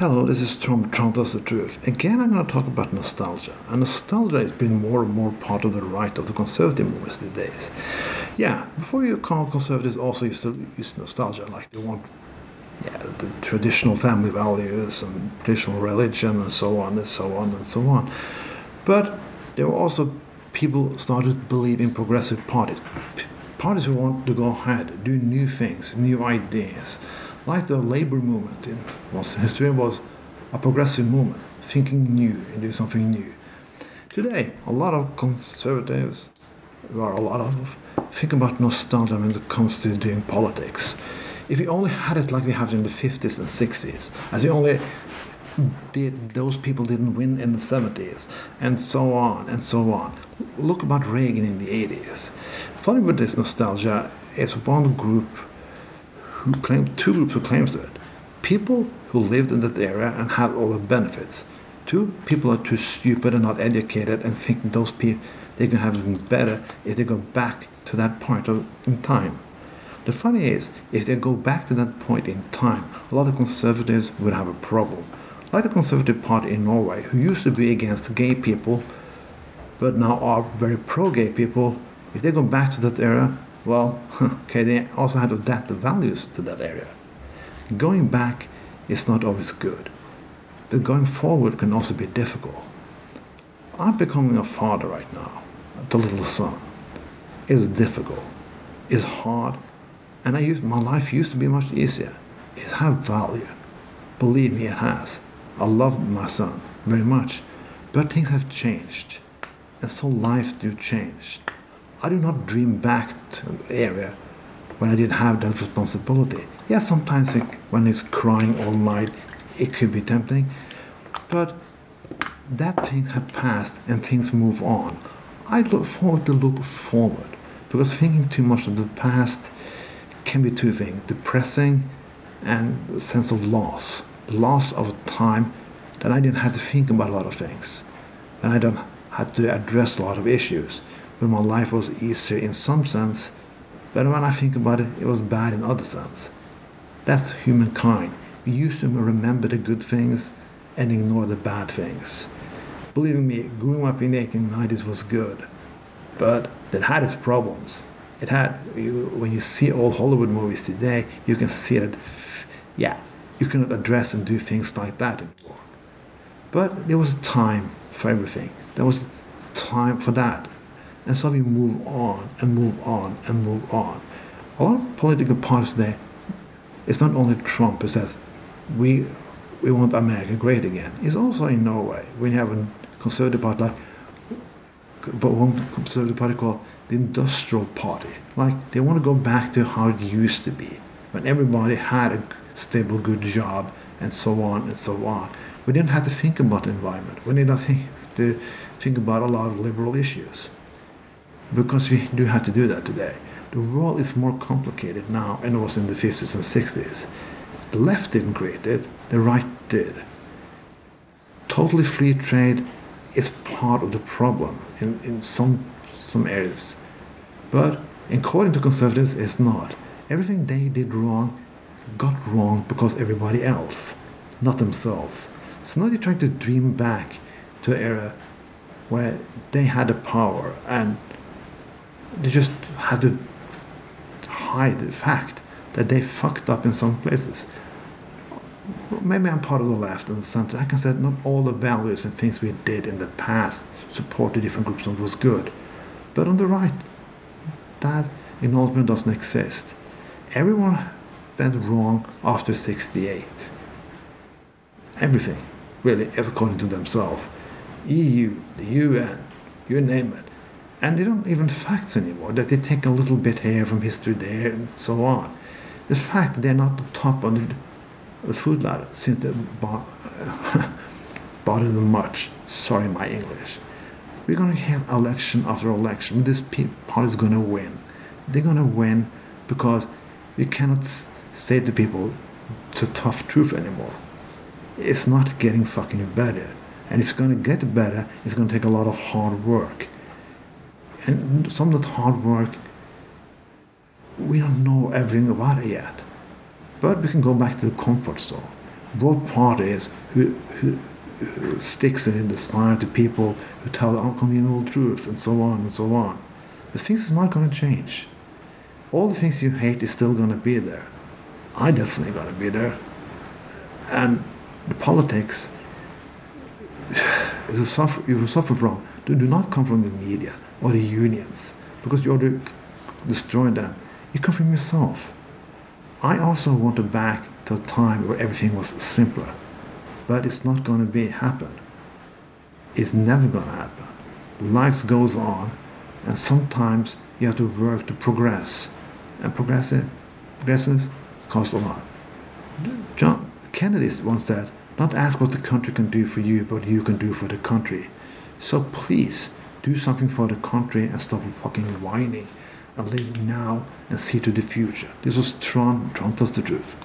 Hello, this is Trump. Trump Does the Truth. Again, I'm going to talk about nostalgia. And nostalgia has been more and more part of the right of the conservative movements these days. Yeah, before you call conservatives also used to use nostalgia, like they want yeah, the traditional family values and traditional religion and so on and so on and so on. But there were also people started to believe in progressive parties. Parties who want to go ahead, do new things, new ideas like the labor movement in history was a progressive movement, thinking new and doing something new. Today, a lot of conservatives, there are a lot of, think about nostalgia when it comes to doing politics. If we only had it like we had in the 50s and 60s, as we only did, those people didn't win in the 70s, and so on and so on. Look about Reagan in the 80s. Funny with this nostalgia is one group who claim two groups who claims to it. People who lived in that area and had all the benefits. Two people are too stupid and not educated and think those people they can have it better if they go back to that point of, in time. The funny is, if they go back to that point in time, a lot of conservatives would have a problem. Like the Conservative Party in Norway, who used to be against gay people, but now are very pro-gay people. If they go back to that era, well, okay, they also had to adapt the values to that area. Going back is not always good, but going forward can also be difficult. I'm becoming a father right now, the little son. It's difficult, it's hard, and I used, my life used to be much easier. It has value. Believe me, it has. I love my son very much, but things have changed, and so life do change. I do not dream back to the area when I didn't have that responsibility. Yeah, sometimes it, when it's crying all night, it could be tempting, but that thing had passed and things move on. I look forward to look forward because thinking too much of the past can be two things: depressing and a sense of loss, loss of time that I didn't have to think about a lot of things, and I don't have to address a lot of issues but my life was easier in some sense, but when I think about it, it was bad in other sense. That's humankind. We used to remember the good things and ignore the bad things. Believe me, growing up in the 1890s was good, but it had its problems. It had, you, when you see old Hollywood movies today, you can see that, yeah, you cannot address and do things like that anymore. But there was a time for everything. There was time for that. And so we move on and move on and move on. A lot of political parties today, it's not only Trump who says, we, we want America great again. It's also in Norway. We have a conservative party like, but one conservative party called the Industrial Party. Like they want to go back to how it used to be, when everybody had a stable, good job, and so on and so on. We didn't have to think about the environment. We didn't have to think about a lot of liberal issues because we do have to do that today. The world is more complicated now than it was in the 50s and 60s. The left didn't create it, the right did. Totally free trade is part of the problem in, in some, some areas. But according to conservatives, it's not. Everything they did wrong got wrong because everybody else, not themselves. So now they're trying to dream back to an era where they had the power and they just had to hide the fact that they fucked up in some places. Maybe I'm part of the left and the center. I can say not all the values and things we did in the past supported different groups and was good. But on the right, that acknowledgement doesn't exist. Everyone went wrong after 68. Everything, really, according to themselves. EU, the UN, you name it. And they don't even facts anymore, that they take a little bit here from history there and so on. The fact that they're not the top on the, the food ladder, since they bought, bothered them much. Sorry, my English. We're going to have election after election. This party is going to win. They're going to win because you cannot say to people the tough truth anymore. It's not getting fucking better. And if it's going to get better, it's going to take a lot of hard work and some of the hard work, we don't know everything about it yet. But we can go back to the comfort zone. both parties who, who, who sticks it in the side to people who tell the unconventional truth and so on and so on. The things is not going to change. All the things you hate is still going to be there. I definitely going to be there. And the politics is a suffer, you suffer from do, do not come from the media or the unions because you're destroying them. You come from yourself. I also want to back to a time where everything was simpler, but it's not going to be happen. It's never going to happen. Life goes on, and sometimes you have to work to progress, and progressive progresses cost a lot. John Kennedy once said, "Not ask what the country can do for you, but you can do for the country." So please do something for the country and stop fucking whining and live now and see to the future. This was Trond. Trond tells the truth.